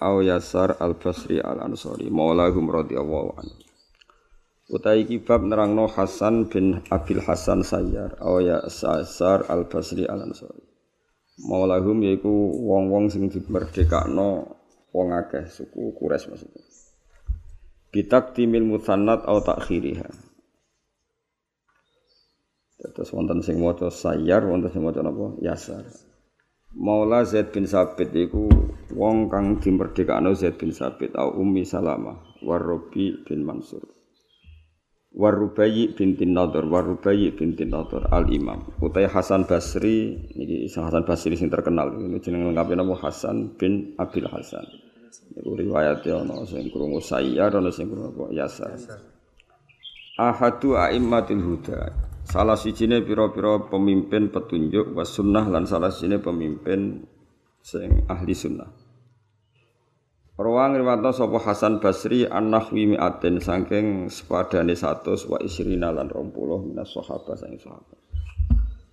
Au Yasar Al Basri Al Ansori Maulahum radhiyallahu anhu. Utai kibab nerangno Hasan bin Abil Hasan Sayyar Au Yasar Al Basri Al Ansori. Maulahum yaiku wong-wong sing dimerdekakno wong akeh suku Quraisy maksudnya. Bitak timil musannat au takhiriha. Terus wonten sing maca Sayyar, wonten sing maca napa? Yasar. Maula Zaid bin Sabit iku wong kang dimerdekakno Zaid bin Sabit au Ummi Salamah Warobi bin Mansur. Warubayi bintin Nador, Warubayi bintin Nador Al Imam. Utai Hasan Basri, ini Hasan Basri sing terkenal. Ini jeneng lengkapnya nama Hasan bin Abil Hasan. Iku riwayatnya ono sing krungu Sayyar, ono sing krungu Yasar. Ahadu a'immatil huda. Salah sijine pira-pira pemimpin petunjuk was sunnah lan salah sijine pemimpin sing ahli sunnah. Rawang riwayatna sapa Hasan Basri an-nahwi mi'atin saking sepadane 100 wa isrina lan 20 minas sahabat saking sahabat.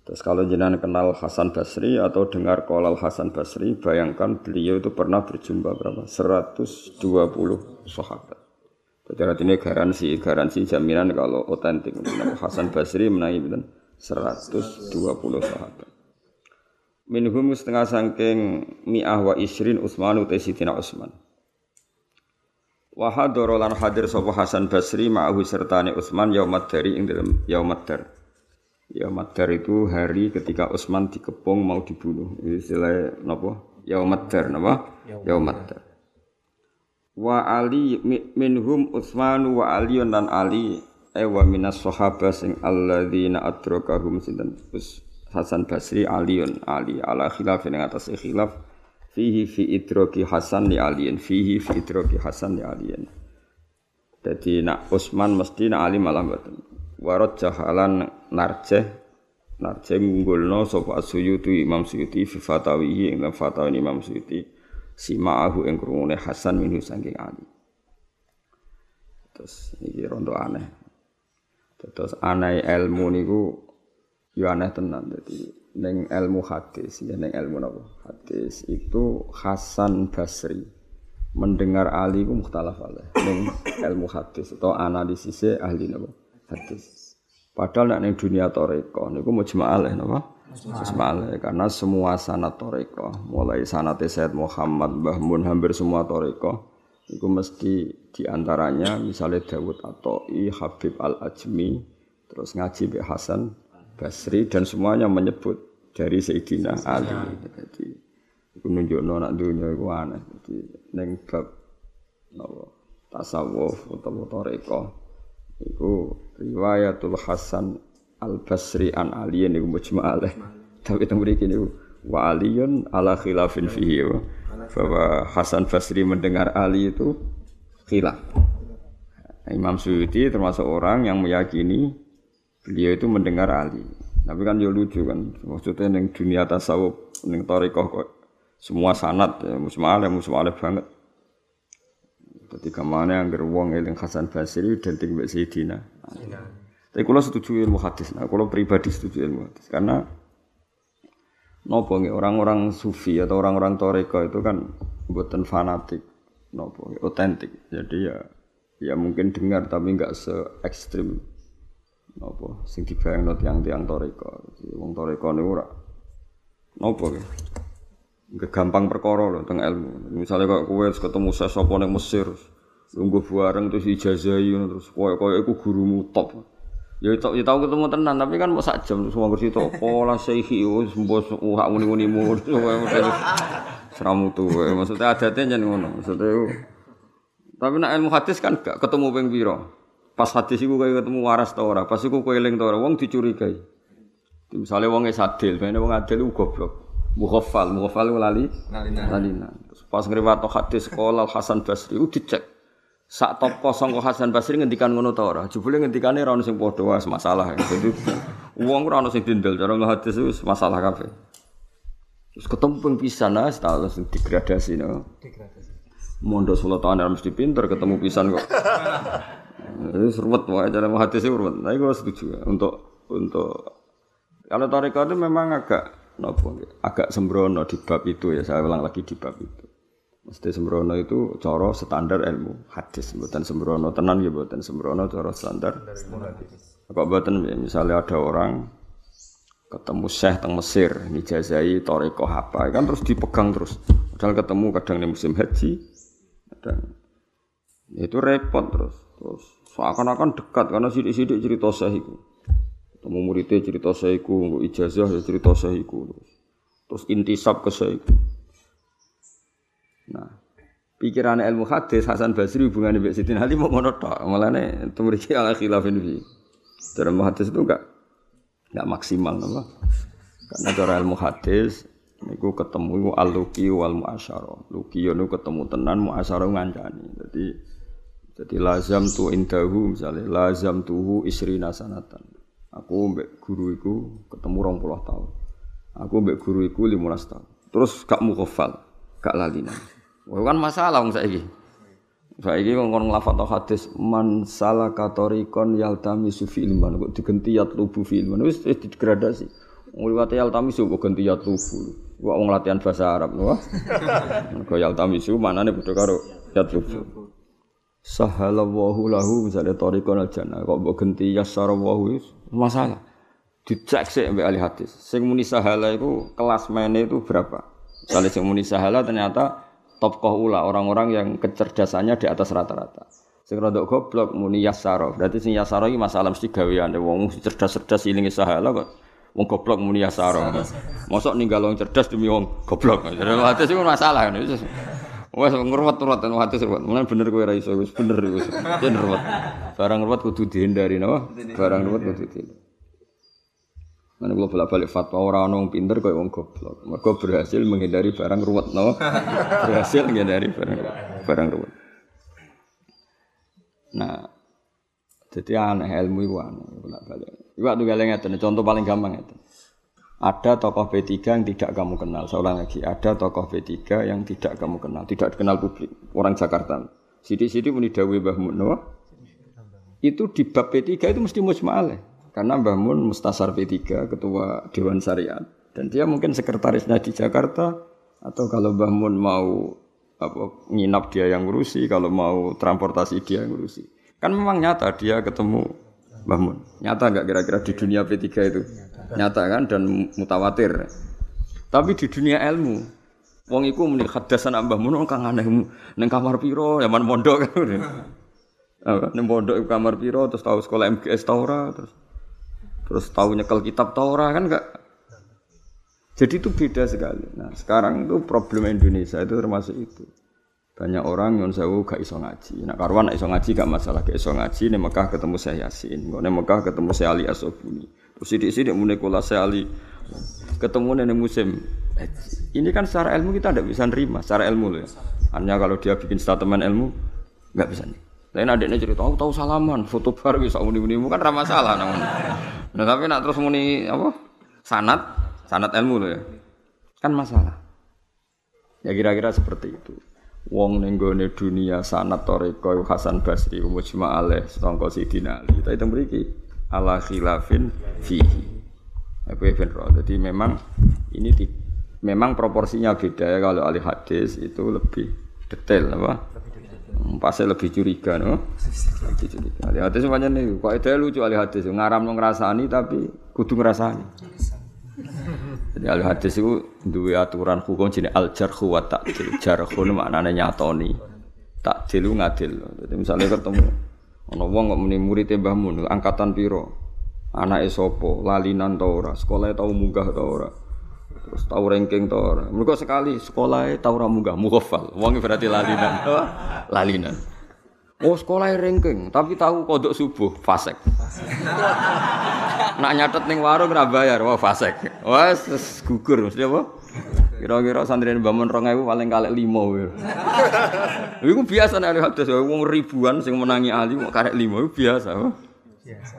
Terus kalau jenengan kenal Hasan Basri atau dengar kolal Hasan Basri, bayangkan beliau itu pernah berjumpa berapa? 120 sahabat. Jadi ini garansi, garansi jaminan kalau otentik. Hasan Basri menangi 120 sahabat. Minhum setengah sangking mi'ah wa isrin Utsman utai Sidina Utsman. Wa hadara lan hadir sapa Hasan Basri ma'ahu sertane Utsman yaumat dari ing dalam yaumat dar. Yaumat dar itu hari ketika Utsman dikepung mau dibunuh. Istilah napa? Yaumat dar napa? Yaumat dar wa ali minhum Utsman wa Ali dan Ali. E wa minas sahabah sing alladzina adrakahum sinten? Hasan Basri Aliun Ali ala khilaf ing atas khilaf. Fihi fi Hasan li Aliin fihi fi Hasan li Aliin jadi nak Utsman mesti nak Ali malah mboten. Warad jahalan narjeh. Narjeh ngunggulno sapa Suyuti Imam Suyuti fi fatawihi ing fatawa Imam Suyuti si ma'ahu ing krungune Hasan minhu saking Ali. Terus iki rondo aneh. Terus aneh ilmu niku yo aneh tenan dadi ning ilmu hadis ya ning ilmu napa hadis itu Hasan Basri mendengar Ali ku mukhtalaf alaih ning ilmu hadis atau analisisnya ahli napa hadis. Padahal nek ning dunia toreko niku mujma'al napa Ismail karena semua sanat toriko. Mulai sanat Said Muhammad Mbah Mun hampir semua toriko. Itu mesti di antaranya misalnya Dawud atau I Habib Al Ajmi terus ngaji Bi Hasan Basri dan semuanya menyebut dari Sayyidina Ali. Jadi itu nunjukno nak dunia itu aneh. Jadi neng bab tasawuf atau toriko itu riwayatul Hasan Al Basri an Ali niku mujma Tapi teng mriki niku wa aliyun ala khilafin fihi bahwa Hasan Basri mendengar Ali itu khilaf. Imam Suyuti termasuk orang yang meyakini beliau itu mendengar Ali. Tapi kan ya lucu kan, maksudnya neng dunia tasawuf, neng torikoh kok semua sanat, ya, musmalah, musmalah banget. Jadi ke mana yang geruang eling Hasan Basri dan tinggal Sayyidina. Tapi kalau setuju ilmu hadis, nah kalau pribadi setuju ilmu hadis karena nopo orang-orang sufi atau orang-orang toreko itu kan buatan fanatik, nopo otentik. Jadi ya ya mungkin dengar tapi nggak se ekstrim nopo sing dibayang not yang tiang toreko. Wong toreko nih ora nopo ya. Gak gampang perkara loh tentang ilmu. Misalnya kok kue ketemu sopo neng Mesir, lungguh bareng terus ijazah terus koyo koyo aku gurumu top. Ya tau ya tau ketemu tenan tapi kan mau sak jam semua kursi to pola sehi wis mbos hak muni-munimu seramu tuh maksudnya adatnya jangan ngono maksudnya tapi nak ilmu hadis kan gak ketemu ping pira pas hadis iku kaya ketemu waras ta ora? Pas iku kowe eling ta ora? Wong dicurigai. Misale wong sadil bene wong adil ku goblok. Mukhaffal mukhaffal lali. Lalinan terus Pas ngriwat hadis sekolah Hasan Basri u dicek. Sak top kosong kok Hasan Basri ngendikan ngono ta ora? Jebule ngendikane ora ono sing padha wis masalah. Jadi wong ora ono sing dindel cara hadis wis masalah kabeh. Terus ketemu ping pisan ah, tahu langsung degradasi no. Degradasi. Mondok solo tahun mesti pinter ketemu pisan kok. Ini seruat wae cara hadis itu seruat. Nah, gue setuju ya. untuk untuk kalau tarekat itu memang agak nopo agak sembrono di bab itu ya. Saya ulang lagi di bab itu. Mesti sembrono itu coro standar ilmu hadis, buatan sembrono tenan ya buatan sembrono coro standar. Kok buatan misalnya ada orang ketemu syekh teng Mesir, ngijazai toriko apa, kan terus dipegang terus. Padahal ketemu kadang di musim haji, dan itu repot terus. Terus seakan-akan dekat karena sidik-sidik cerita sahiku. Ketemu muridnya cerita sahiku, ijazah ya cerita sahiku. Terus, terus intisab ke sahiku. Nah, pikiran ilmu hadis Hasan Basri hubungannya dengan Siti Ali mau ngono tok. Malane temriki ala khilafin fi. Ilmu hadis itu enggak enggak maksimal apa? Karena cara ilmu hadis niku ketemu al-luqi wal muasyarah. Luqi niku ketemu tenan muasyarah ngancani. Jadi jadi lazam tu indahu misalnya lazam tuhu isri nasanatan. Aku mbek guru iku ketemu 20 tahun. Aku mbek guru iku 15 tahun. Terus gak mukhafal gak lalinan. Wah kan masalah wong saiki. Saiki wong ngono nglafat hadis man salaka tariqon yaltamisu fi ilman kok digenti yatlubu fi ilman wis degradasi. Wong liwat yaltamisu kok ganti yatlubu. Wong wong latihan bahasa Arab wah. Kok yaltamisu manane padha karo yatlubu. Sahalallahu lahu misalnya tariqon al jannah kok mbok ganti yassarahu masalah. Dicek sih mbek ahli hadis. Sing muni sahala iku kelas mainnya itu berapa? Kalau yang muni sahala ternyata top ula orang-orang yang kecerdasannya di atas rata-rata. Sing rada goblok muni yasaro. Berarti sing yasaro iki masalah mesti gaweane wong cerdas-cerdas ilingi sahala kok. Wong goblok muni yasaro. Mosok ninggal wong cerdas demi wong goblok. Jadi hati sih masalah kan. Wes ngruwet-ruwet hati ruwet. Mulane bener kowe ra iso wis bener wis. Yen ruwet. Barang ruwet kudu dihindari napa? Barang ruwet kudu dihindari. Mana kalau bolak-balik fatwa orang orang pinter kayak wong goblok. Mereka berhasil menghindari barang ruwet, no? berhasil menghindari barang barang ruwet. Nah, jadi aneh ilmu itu aneh bolak-balik. Iwak tuh galeng itu, contoh paling gampang itu. Ada tokoh B3 yang tidak kamu kenal. Saya ulang lagi, ada tokoh B3 yang tidak kamu kenal, tidak dikenal publik, orang Jakarta. Sidik-sidik muni dawe Mbah Mun, Itu di bab B3 itu mesti musma'aleh. Karena Mbah Mun Mustasar P3, ketua Dewan Syariat. Dan dia mungkin sekretarisnya di Jakarta. Atau kalau Mbah Mun mau apa, nginap dia yang ngurusi, kalau mau transportasi dia yang ngurusi. Kan memang nyata dia ketemu Mbah Mun. Nyata nggak kira-kira di dunia P3 itu? Nyata kan dan mutawatir. Tapi di dunia ilmu, wong iku muni hadasan Mbah Mun kang aneh ning kamar piro, zaman mondok kan. Apa, ning kamar piro terus tahu sekolah MGS Taura terus terus tahu nyekel kitab Torah kan enggak jadi itu beda sekali. Nah sekarang itu problem Indonesia itu termasuk itu. Banyak orang yang sewu gak iso ngaji. Nah karuan iso ngaji gak masalah. Gak iso ngaji nih Mekah ketemu saya Yasin. Nih Mekah ketemu saya Ali Asobuni terus sidik-sidik mulai kula saya Ali. Ketemu nih musim. Ini kan secara ilmu kita tidak bisa nerima secara ilmu loh ya. Hanya kalau dia bikin statement ilmu nggak bisa nih lain adiknya cerita, tahu tahu salaman, foto bar bisa muni muni kan ramah salah namun. Nah tapi nak terus muni apa? Sanat, sanat ilmu loh ya. Kan masalah. Ya kira-kira seperti itu. Wong ning dunia sanat toriko Hasan Basri mujma alaih sangka Sidina Ali. Tapi itu mriki ala khilafin fihi. Aku ya Jadi memang ini di, memang proporsinya beda ya kalau ahli hadis itu lebih detail apa? Pasti lebih curiga, no? Lebih curiga. Hadis semuanya nih, kok itu lucu ali hadis, ngaram nong ngrasani tapi kudu ngrasani. Jadi al hadis itu dua aturan hukum jenis al jarhu wa ta'dil. Jarhu maknanya nyatoni. Ta'dil ngadil. Jadi misalnya ketemu ana wong kok muni murid angkatan piro? Anake sapa? Lalinan ta ora? Sekolah tau munggah ta ora? Terus tahu ranking to. Mergo sekali sekolah tahu ra munggah mughafal. Wong berarti lalinan. lalinan. Oh sekolah ranking, tapi tahu kodok subuh fasek. Nak nyatet ning warung ora bayar, wah fasek. Wah gugur mesti apa? Kira-kira santri bangun rong ewu paling kalek limo. Iku biasa nek ahli hadis wong ribuan sing menangi ahli kok karek iku biasa. Biasa.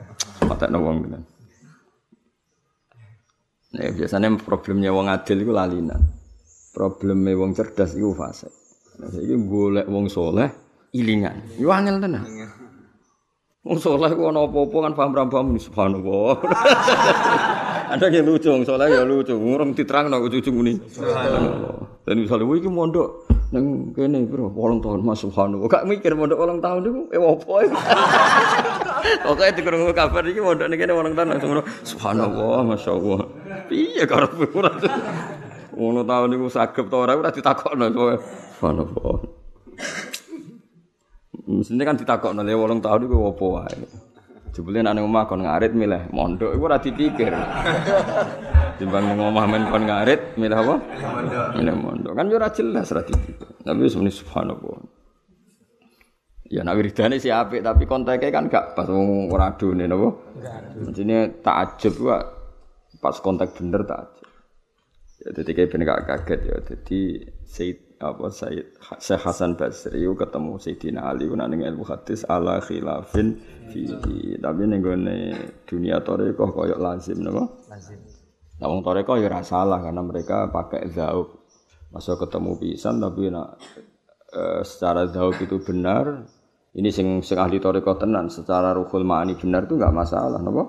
Matekno wong tenan. Nah, biasanya problemnya wong adil itu lalinan. Problemnya wong cerdas itu fase. Nah, ini boleh wong soleh, ilingan. Itu angel tenan. Wong soleh ku ana apa-apa kan paham-paham subhanallah. Ada yang lucu, wong soleh ya lucu. Ngurung diterangno lucu muni. Subhanallah. Dan misalnya iki mondok nang kene bro, 8 tahun Mas subhanallah. Gak mikir mondok 8 tahun niku eh opo. Pokoke dikrungu kabar iki mondok ning kene 8 tahun langsung subhanallah, masyaallah. Piye karepe ora. Ngono tahun niku sagep ta ora ora ditakokno. Subhanallah. Mestinya kan ditakok ya wolong tahun itu apa wae. Jebule nek nang omah kon ngarit milih mondok iku ora dipikir. Timbang nang omah men kon ngarit milih apa? Mondok. Milih mondok. Kan ora jelas ora dipikir. Tapi sebenarnya subhanallah. Ya nak wiridane sih apik tapi konteknya kan gak pas wong ora adone napa? Mestine takjub wae pas kontak bener takjub. Ya dadi kayak ben gak kaget ya. Dadi Said apa Said Syekh Hasan Basri itu ketemu Sayyidina Ali nang ilmu hadis ala khilafin fihi. Tapi ning gone dunia tarekat koyo lazim napa? Lazim. Nah wong tarekat ya ora salah karena mereka pakai zauk. Masa ketemu pisan tapi nak e, secara zauk itu benar ini sing sing ahli tarekat tenan secara ruhul ma'ani benar itu enggak masalah napa?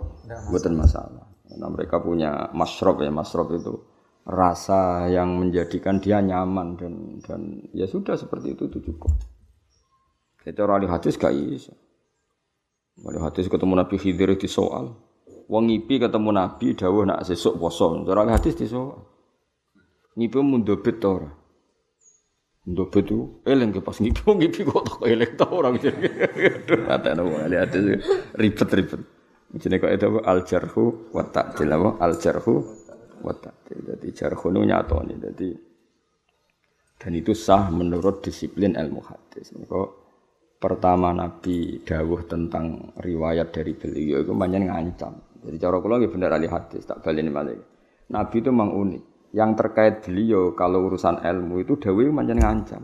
Bukan masalah. Karena mereka punya masrob ya masrob itu rasa yang menjadikan dia nyaman dan dan ya sudah seperti itu itu cukup. Itu orang hadis gak bisa. Wali hadis ketemu Nabi Khidir di soal. Wong ngipi ketemu Nabi dawuh nak sesuk poso. Orang hadis di soal. Ngipi mundobit to ora? Mundobit itu eling ke pas ngipi ngipi kok tak eling to ora. Aduh, ada wali hadis ribet-ribet. Jenenge kok itu al jarhu wa ta'dil apa? Al jarhu Jadi Dadi jarhunu nyatoni. Dadi dan itu sah menurut disiplin ilmu hadis. Kok pertama Nabi dawuh tentang riwayat dari beliau itu banyak ngancam. Jadi cara kula nggih bener ahli hadis, tak baleni malih. Nabi itu memang unik. Yang terkait beliau kalau urusan ilmu itu dawuh banyak ngancam.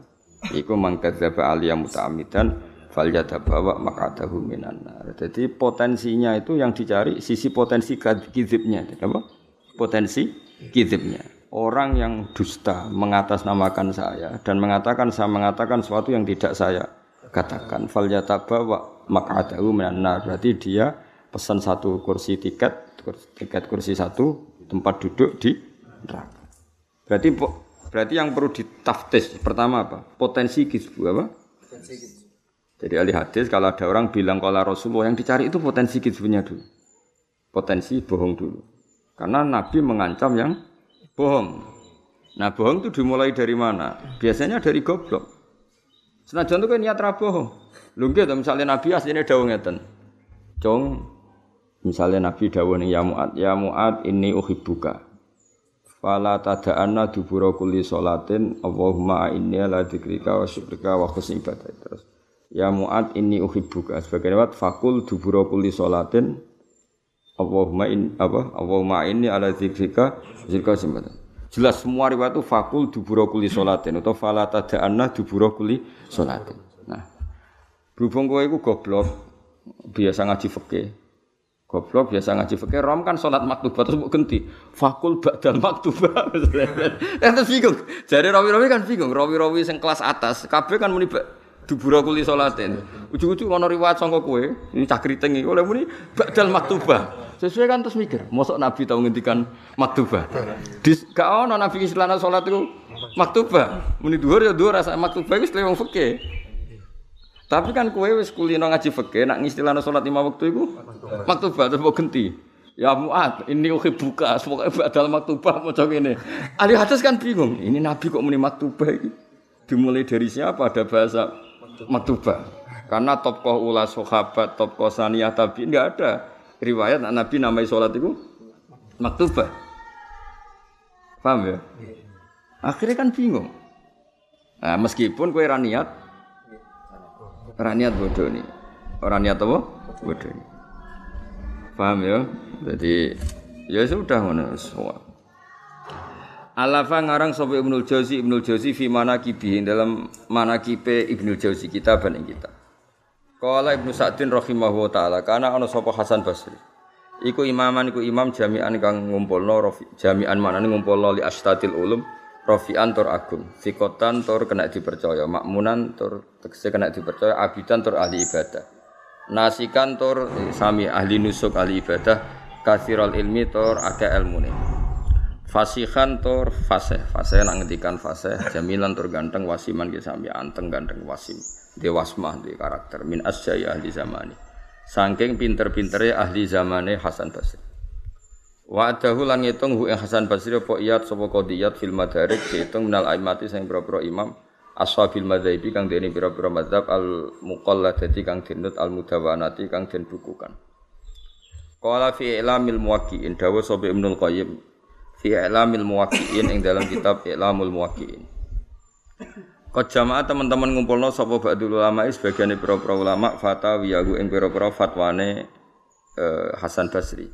Iku mangkadzaba aliyah muta'amidan falyadabawa makadahu minan nar. Jadi potensinya itu yang dicari sisi potensi kizibnya. Apa? potensi kidibnya. Orang yang dusta mengatasnamakan saya dan mengatakan saya mengatakan sesuatu yang tidak saya katakan. Fal yatabawa maq'adahu minan nar. Berarti dia pesan satu kursi tiket, tiket kursi satu tempat duduk di neraka. Berarti berarti yang perlu ditaftis pertama apa? Potensi kizbu apa? Potensi Jadi ahli hadis kalau ada orang bilang kalau Rasulullah yang dicari itu potensi kizbunya dulu. Potensi bohong dulu. Karena Nabi mengancam yang bohong. Nah bohong itu dimulai dari mana? Biasanya dari goblok. Senajan itu kan niat bohong. Lungkit misalnya Nabi aslinya dawuh ngeten. Cong, misalnya Nabi dawuh ning ya Mu'ad, ya Mu'ad ini uhibbuka. Fala tada'anna dubura kulli sholatin Allahumma inni ala dzikrika wa syukrika wa husni ibadah. Terus ya Mu'ad ini uhibbuka. Sebagai lewat fakul dubura kulli sholatin Allahumma in apa Allahumma inni ala dzikrika zikra simbatan. Jelas semua riwayat itu fakul dubura kuli salatin atau fala tada'anna dubura kuli salatin. Nah, berhubung kowe iku goblok, biasa ngaji fikih. Goblok biasa ngaji fikih, rom kan salat maktubah terus mbok. Fakul ba'dal maktubah. Terus bingung. Jadi rawi-rawi kan bingung, rawi-rawi sing kelas atas, kabeh kan muni dubura kuli salatin. Ujug-ujug ana riwayat sangka kowe, ini cah kriting iki oleh muni ba'dal maktubah. Sesuai kan terus mikir, mosok Nabi tahu ngendikan maktubah. Di gak ono Nabi istilahna salat itu maktubah. Muni dhuwur ya dhuwur rasa maktubah wis wong fikih. Tapi kan kowe wis kulino ngaji fikih nak ngistilahna salat lima waktu iku maktubah terus mbok genti. Ya muat, ini buka, semoga badal maktubah macam ini. Ahli hadis kan bingung, ini Nabi kok muni maktubah ini? Dimulai dari siapa ada bahasa maktubah? Karena tokoh ulah sahabat, tokoh saniyah tapi tidak ada riwayat Nabi namai sholat itu maktubah. Paham ya? Akhirnya kan bingung. Nah, meskipun kue raniat, raniat bodoh nih. Orang niat apa? Bodoh. Paham ya? Jadi ya sudah mana semua. Alafa ngarang sapa Ibnul Jauzi Ibnul Jauzi fi manaqibi dalam manaqibe Ibnul Jauzi kitaban ing kitab. Qala Ibnu Sa'din rahimahullah taala kana ana sapa Hasan Basri. Iku imaman iku imam jami'an kang ngumpulno jami'an manane ngumpulno li astatil ulum rafi'an tur agung, fikotan tur kena dipercaya, makmunan tur tegese kena dipercaya, abidan tur ahli ibadah. Nasikan tur sami ahli nusuk ahli ibadah, kathirul ilmi tur akeh ilmune. Fasihan tur fasih, fasih nak ngendikan fasih, jamilan tur ganteng wasiman ki sami anteng ganteng wasim. Dewasmah di karakter min asjaya ahli zamani. Saking pinter-pintere ahli zamane Hasan Basri. Wa adahu lan ngitung hu Hasan Basri apa iyat sapa qadiyat fil madarik diitung minal aimati sing pira-pira imam ashabil madzhabi kang dene pira-pira madzhab al muqalladati kang dinut al mudawanati kang den bukukan. Qala fi ilamil muwaqqi'in dawu sapa Ibnul Qayyim fi i'lamil muwaqqi'in ing dalam kitab i'lamul muwaqqi'in. Kau jamaah teman-teman ngumpulno sapa ba'dul ulama sebagian pira-pira ulama fatawiyahu ing pira-pira fatwane eh, Hasan Basri.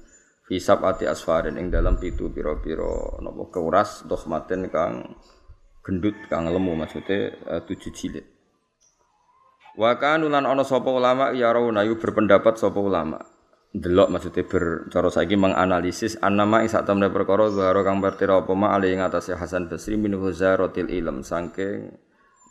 Fi sab'ati asfarin ing dalam pitu pira-pira napa keuras dohmaten kang gendut kang lemu maksudnya eh, tujuh jilid. Wa kanulan ana sapa ulama ya rawunayu berpendapat sapa ulama delok maksudnya ber cara saiki menganalisis annama ing sak temne perkara zahara kang pertira apa ma ali ing atase Hasan Basri min huzaratil ilm. Saking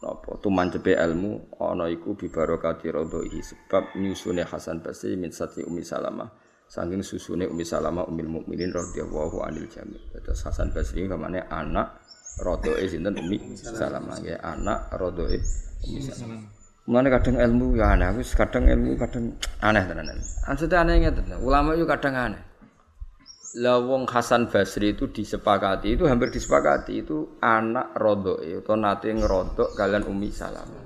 napa tumancepe ilmu ana iku bi barokati radhihi sebab nyusune Hasan Basri min sati Ummi Salamah. Saking susune Ummi Salamah Ummul Mukminin radhiyallahu anil jami. Terus Hasan Basri kamane anak radhoe sinten? Ummi Salamah. Ya anak radhoe Ummi Salamah. Mulane kadang ilmu ya aneh, wis kadang ilmu kadang aneh tenan. Maksudnya aneh ngeten. Ulama itu kadang aneh. Lah wong Hasan Basri itu disepakati, itu hampir disepakati itu anak rodok itu nate ngerodok kalian Umi Salamah.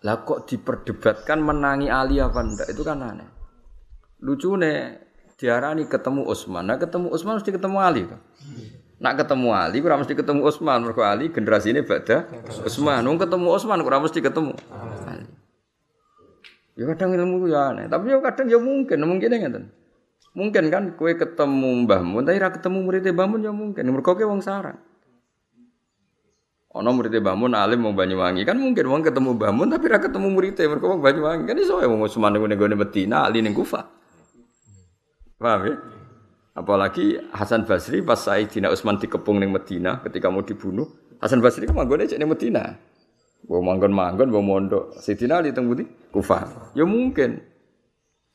Lah kok diperdebatkan menangi Ali apa ndak itu kan aneh. Lucu nih diarani ketemu Utsman. Nah ketemu Utsman mesti ketemu Ali kan. Nak ketemu Ali, kurang mesti ketemu Utsman. Mergo Ali generasi ini beda. Utsman, nung ketemu Utsman, kurang mesti ketemu Ali. Ya kadang ilmu ya aneh, tapi ya kadang ya mungkin, mungkin ngeten. Mungkin kan kue ketemu Mbah Mun, tapi ra ketemu muridnya Mbah Mun ya mungkin. Mergo kowe wong sarang. Ono muridnya Mbah Mun alim mau Banyuwangi kan mungkin wong ketemu Mbah Mun tapi ra ketemu muridnya mergo wong Banyuwangi kan iso wong Utsman ning gone Medina, Ali ning Kufah. Paham ya? Apalagi Hasan Basri pas Sayyidina Utsman dikepung ning Medina ketika mau dibunuh, Hasan Basri ku manggone cek ning Medina. Bawa manggon-manggon, bawa mondok. Sayyidina Ali teng Kufah. Ya mungkin.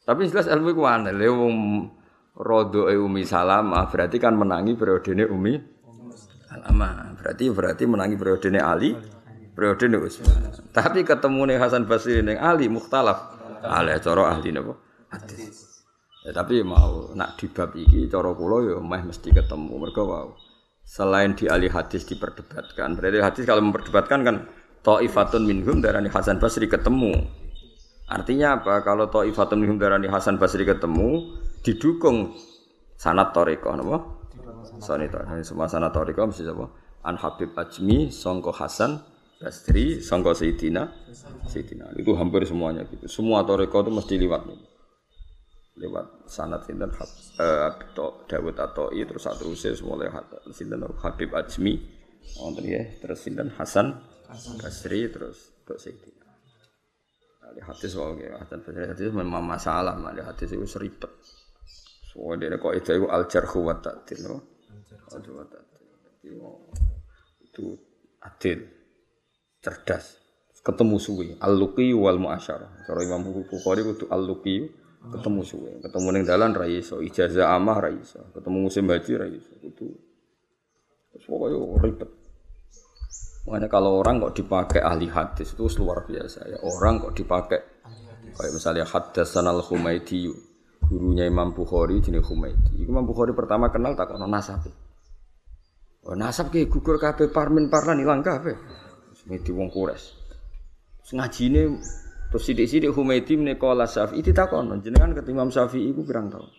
Tapi jelas ilmu ku aneh. Le wong rodo Umi Salamah berarti kan menangi periodene Umi Salamah. Berarti berarti menangi periodene Ali, periodene Utsman. Tapi ketemu nih Hasan Basri ning Ali mukhtalaf. Ale cara ahli napa? Hadis. Ya, tapi mau nak di bab iki cara kula ya meh mesti ketemu. Mergo wow. Selain di ahli hadis diperdebatkan, berarti hadis kalau memperdebatkan kan Ta'ifatun minhum darani Hasan Basri ketemu. Artinya apa? Kalau Ta'ifatun minhum darani Hasan Basri ketemu, didukung sanat toriko, napa? Sanat toriko. Semua sanat toriko mesti apa? An Habib Ajmi, Songko Hasan, Basri, Songko Sayyidina, Sayyidina. Itu hampir semuanya gitu. Semua toriko itu mesti liwat nih lewat sanat sinten uh, Dawud atau terus satu usia semua lewat sinten Habib Ajmi. Wonten ya terus sinten Hasan Basri terus Dok Sayyidina Ali hadis wae ya Hasan Basri hadis memang masalah mah hadis itu seribet. Soalnya dia kok itu itu al jarhu wa ta'dil no? Al jarhu wa ta'dil. Itu adil cerdas. Ketemu suwi al-luqi wal muasyarah. Cara Imam Bukhari itu al-luqi ketemu suwe ketemu ning dalan ra iso ijazah amah ra iso ketemu musim haji ra iso itu pokoknya ribet Makanya kalau orang kok dipakai ahli hadis itu luar biasa ya. Orang kok dipakai kayak misalnya hadis sanal Humaydi gurunya Imam Bukhari jenis Humaydi. Imam Bukhari pertama kenal tak kono nasab. Oh, nasab kayak gugur kafe parmin parlan hilang kafe. Semedi wong kures. Ngajine Terus sidik-sidik Humaydi menekola Syafi'i ditakon, jenengan ke Imam Syafi'i iku pirang tahun.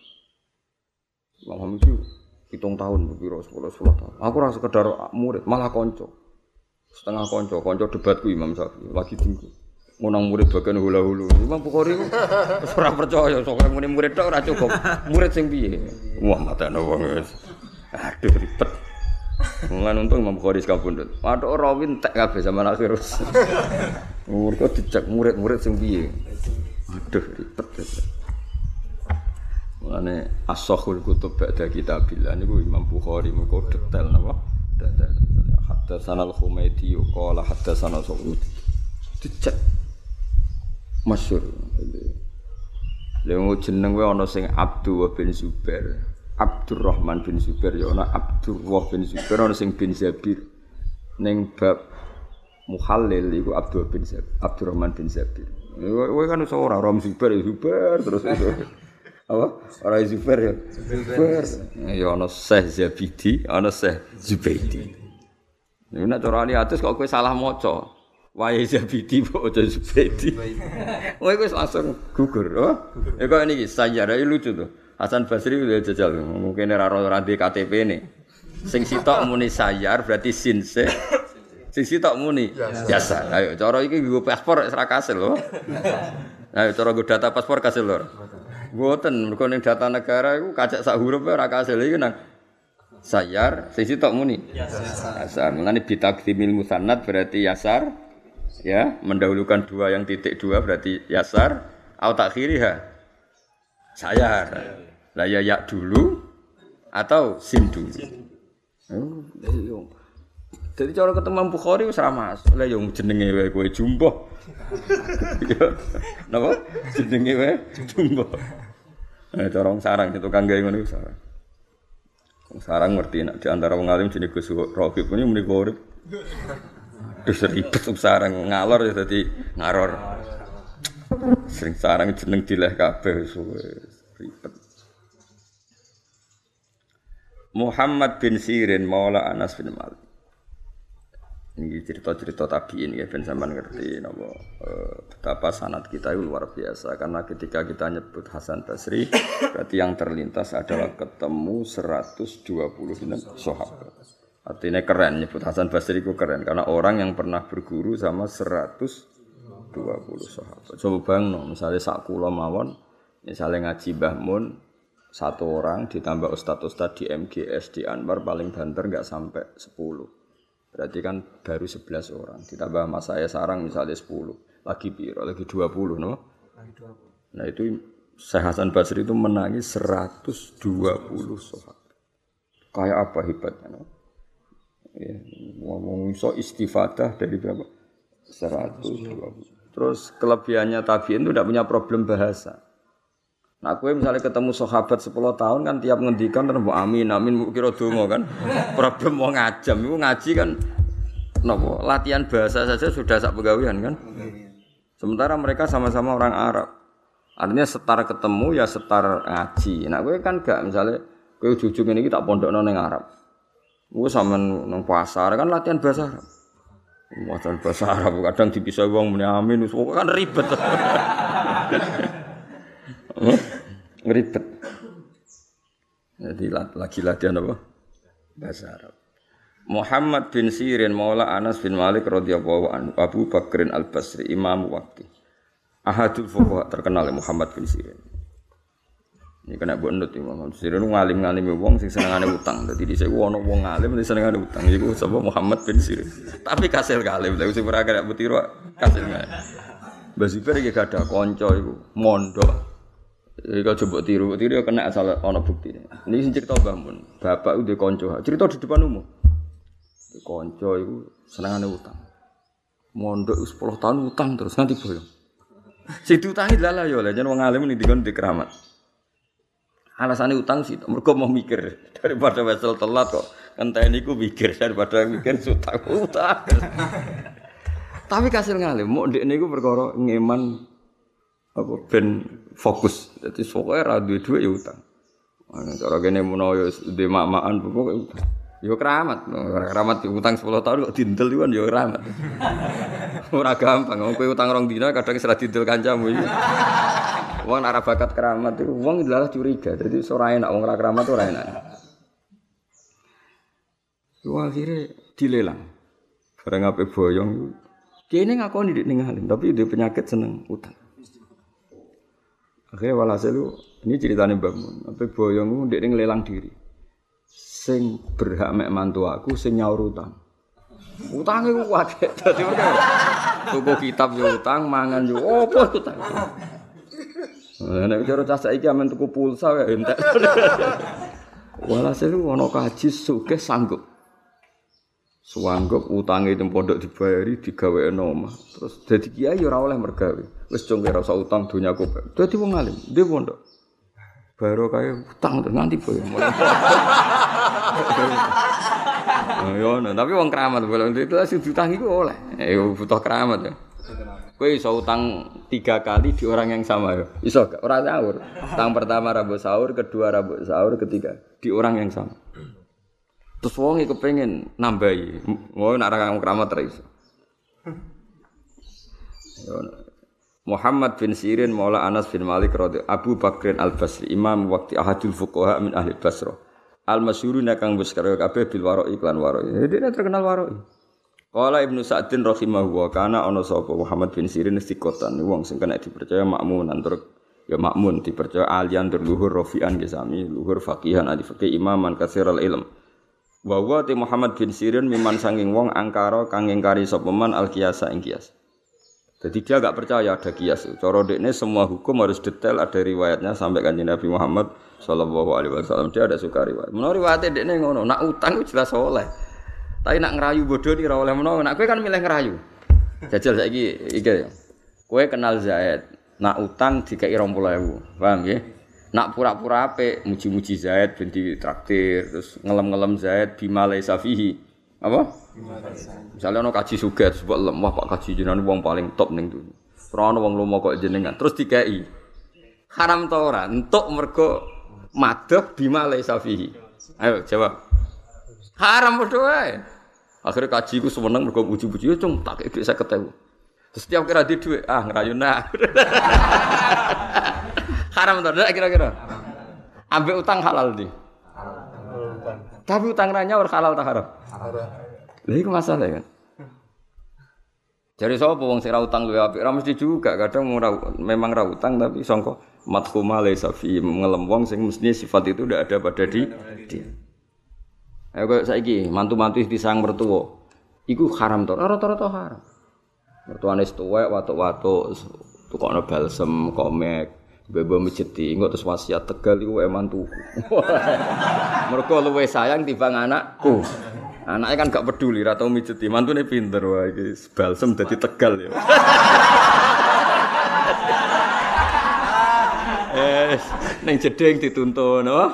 Imam Hamid itu hitung tahun, biro sepuluh sepuluh tahun. Aku rasa sekedar murid, malah konco. Setengah konco, konco debatku Imam Syafi'i, lagi tinggi. Ngunang murid bagian hula hulu. Imam Bukhari terus ora percaya, soalnya muni murid tok ora cukup. Murid sing piye? Wah, mata wong Aduh ribet. Mulane untung Imam Bukhari sekabundut. Waduh rawin tek kabeh zaman akhir. Mergo dicek murid-murid sing piye. Aduh ribet. Mulane as-sahul kutub ba'da kitabillah niku Imam Bukhari mengko detail napa? Detail. Hatta sanal Humaidi qala hatta sanal Sa'ud. Dicek. Masyhur. Lha jeneng wae ana sing Abdul bin Zubair. Abdurrahman bin Zubair ya ana Abdurrah bin Zubair ana sing bin Zabir. Ning bab muhallil iku Abdul bin Zabir, Abdurrahman bin Zabir. Kowe kan iso ora Rom Zubair ya Zubair terus itu. Apa? Ora Zubair ya. Zubair. Ya ana Syekh Zabidi, ana Syekh Zubaidi. Nek nek cara ali atus kok kowe salah maca. Wae Zabidi kok aja Zubaidi. Kowe wis langsung gugur, oh? Ya kok niki sejarah lucu tuh. Hasan Basri udah jajal, mungkin ora ora di KTP ini. Sing sitok muni sayar berarti sinse. Sing sitok muni biasa. Ayo cara iki nggo paspor ora kasil lho. Ayo cara nggo data paspor kasil lho. Mboten, mergo ning data negara iku kacak sak huruf ora kasil iki nang sayar sing sitok muni. Yasar. Mulane bitakdimil musannad berarti yasar. Ya, mendahulukan dua yang titik dua berarti yasar. Au takhiriha sayar. Lah ya dulu atau sin dulu. Oh, iya. Jadi cara ketemu Bukhari wis ra mas. Lah yo jenenge wae kowe jumbo. Napa? Jenenge wae jumbo. Eh cara wong sarang itu kang gawe ngono sarang. Wong sarang ngerti nek di antara wong alim jenenge Gus ini muni urip. Wis ribet wong sarang ngalor ya dadi ngaror. Sering sarang jeneng dileh kabeh suwe ribet. Muhammad bin Sirin Maula Anas bin Malik. Ini cerita-cerita tabiin ya ben sampean ngerti napa eh, betapa sanad kita itu luar biasa karena ketika kita nyebut Hasan Basri berarti yang terlintas adalah ketemu 126 sahabat. Artinya keren nyebut Hasan Basri itu keren karena orang yang pernah berguru sama 120 sahabat. Coba bang, misalnya sak kula mawon, misalnya ngaji Mbah Mun satu orang ditambah ustadz-ustadz di MGS di Anwar paling banter nggak sampai 10 berarti kan baru 11 orang. Ditambah mas saya sarang misalnya 10 lagi piro? Lagi 20 no? Lagi 20 nah itu Syekh Hasan Basri itu menangis 120 sahabat. Kayak apa hebatnya no? ya, ngomong so istifadah dari berapa? 120 terus kelebihannya tabiin itu tidak punya problem bahasa Nah, aku misalnya ketemu sahabat 10 tahun kan tiap ngendikan terus amin amin kira dongo kan. Problem mau ngajam, itu ngaji kan nopo latihan bahasa saja sudah sak pegawian kan. Sementara mereka sama-sama orang Arab. Artinya setar ketemu ya setar ngaji. Nah, gue kan gak misalnya gue ujung ini tak pondok nong Arab. Gue sama nong pasar kan latihan bahasa Arab. Latihan bahasa Arab kadang dipisah uang muni amin, kan ribet. Ngeribet. Jadi lagi latihan apa? Bahasa Arab. Muhammad bin Sirin Maula Anas bin Malik radhiyallahu anhu Abu Bakrin Al Basri Imam Waqti Ahadul Fuqaha terkenal Muhammad bin Sirin. Ini kena buat nut Muhammad Sirin ngalim ngalim wong sing senengane utang. Dadi dhisik ono wong ngalim sing senengane utang. Iku sapa Muhammad bin Sirin. Tapi kasil ngalim, lha sing ora kena butiro kasil ngalim. Mbah Zubair iki gak ada kanca iku mondok Iki coba tiru, tiru ya kena asal ana bukti. Ini sing cerita Mbah Mun. Bapak udah konco, cerita di depan umum. Konco itu senengane utang. Mondok 10 tahun utang terus nganti boyong. Si diutangi lala ya lah jeneng wong alim ning dikon dikeramat. Alasannya utang sih, mereka mau mikir daripada wesel telat kok. Enteni ku mikir daripada mikir utang utang. Tapi kasil ngalim, mau ndek niku perkara ngeman apa ben fokus. Jadi pokoknya ra duwe ya utang. Cara kene menawa ya di mak-makan pokoke utang. Ya keramat, keramat utang 10 tahun kok dindel kan ya keramat. Ora gampang, wong kowe utang rong dina kadang serah dindel kancamu iki. Wong ora bakat keramat itu wong adalah curiga. Jadi ora enak wong ora keramat ora enak. Wong akhirnya dilelang. Barang ape boyong. Kene ngakoni dik ning tapi dia penyakit seneng utang. Akhirnya walhasil lu ini ceritanya Mbak Mun. Apa boyong dia ngelelang diri. sing berhak mek mantu aku sing nyaur utang. Utange ku akeh. Dadi mereka tuku kitab yo utang, mangan yo opo utang. Nek cara cah saiki amen tuku pulsa ya entek. Walhasil ana kaji sugih sanggup. Sanggup utange itu pondok dibayari digawe omah. Terus dadi kiai ora oleh mergawe. Wis cung ora usah utang donyaku. Dadi wong alim, dhe pondok. Baru kaya utang terus nganti boy. Yo, tapi wong keramat boleh itu sing utang iku oleh. Eh butuh keramat ya. Kowe iso utang tiga kali di orang yang sama ya. Iso gak? Ora sahur. Utang pertama rabu sahur, kedua rabu sahur, ketiga di orang yang sama. Terus wong iku pengen nambahi. Mau nak orang keramat ra. Muhammad bin Sirin Maula Anas bin Malik radhi Abu Bakrin Al Basri Imam waktu ahadul fuqaha min ahli Basra Al masyhuruna kang wis karo kabeh bil waro iklan waro. Jadi dia terkenal waro. Kala Ibnu Sa'din rahimahu wa kana ana sapa Muhammad bin Sirin istiqotan wong sing kena dipercaya makmun antur ya makmun dipercaya alian tur luhur rafi'an gesami luhur faqihan ali faqih imaman kasiral ilm. Wa wa Muhammad bin Sirin miman sanging wong angkara kang ingkari sapa al kiasa ing kias. Jadi dia agak percaya ada kias. Coro ini semua hukum harus detail ada riwayatnya sampai kan Nabi Muhammad Shallallahu Alaihi Wasallam dia ada suka riwayat. Menurut riwayatnya dia ngono. Nak utang jelas oleh. Tapi nak ngerayu bodoh di oleh menurut. Nak kue kan milih ngerayu. Jajal saya iki. Kue kenal Zaid. Nak utang irong pulau Paham ya? Nak pura-pura ape muji-muji Zaid binti traktir terus ngelem-ngelem Zaid bimalai safihi. Apa? Misalnya ono kaji suga terus buat lemah pak kaji jenengan wong paling top ning dunia. Ora wong lomo kok jenengan terus dikai. Haram ta ora? Entuk mergo madah bima laisa fihi. Ayo jawab. Haram padha wae. Akhirnya kaji ku seneng mergo puji-puji yo cung tak kek 50.000. Terus setiap kira di duit, ah ngerayu nah. Haram ta kira-kira? Ambek utang halal di. Tapi utang ranya orang halal tak haram? Lha iku masalah kan. Jadi sapa wong sing ra utang luwe apik, ra mesti juga kadang ora memang ra utang tapi sangka madhuma laisa fi ngelem sing mesti sifat itu ndak ada pada di dia. Ayo kok saiki mantu-mantu disang mertua. Iku haram to, rata-rata haram. Mertuane tuwek watuk-watuk tukokno balsem, komek, bebo mejeti, engko terus wasiat tegal iku emantuku. Mergo luwe sayang timbang anakku. Anaknya kan gak peduli, rata mijeti. Mantune pinter, wah ini balsem jadi tegal ya. Eh, neng jedeng dituntun, oh.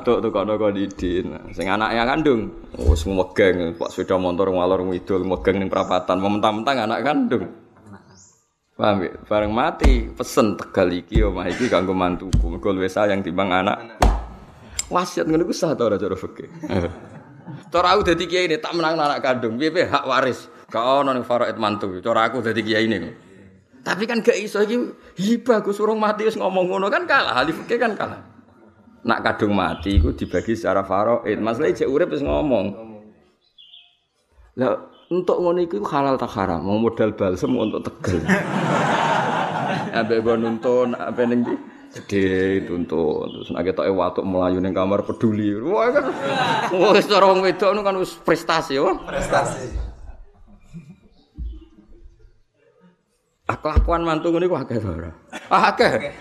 Tuh kono kondidin. Sing anaknya kandung, oh semua geng, pak sepeda motor ngalor ngidul, megang neng perapatan, mentang-mentang anak kandung. Paham ya? Bareng mati, pesen tegal iki, omah iki kanggo mantuku. Mergo luwih sayang timbang anak. Wasiat ngono ku sah ta ora cara fikih? Cara aku dadi kiai ini tak menang anak kandung, piye hak waris. Gak ono ning faraid mantu. Cara aku dadi kiai ini. Tapi kan gak iso iki hibah Gus urung mati wis ngomong ngono kan kalah, ahli fikih kan kalah. Nak kadung mati iku dibagi secara faraid. Masalah cek urip wis ngomong. Lah untuk ngono iku halal tak haram, mau modal balsem untuk tegel. Ambek go nuntun apa ning gede tuntut terus nek ketoke watuk melayu ning kamar peduli. Wah kan wis cara wong wedok kan wis prestasi ya prestasi. Kelakuan mantu ngene ku akeh ora ah, akeh.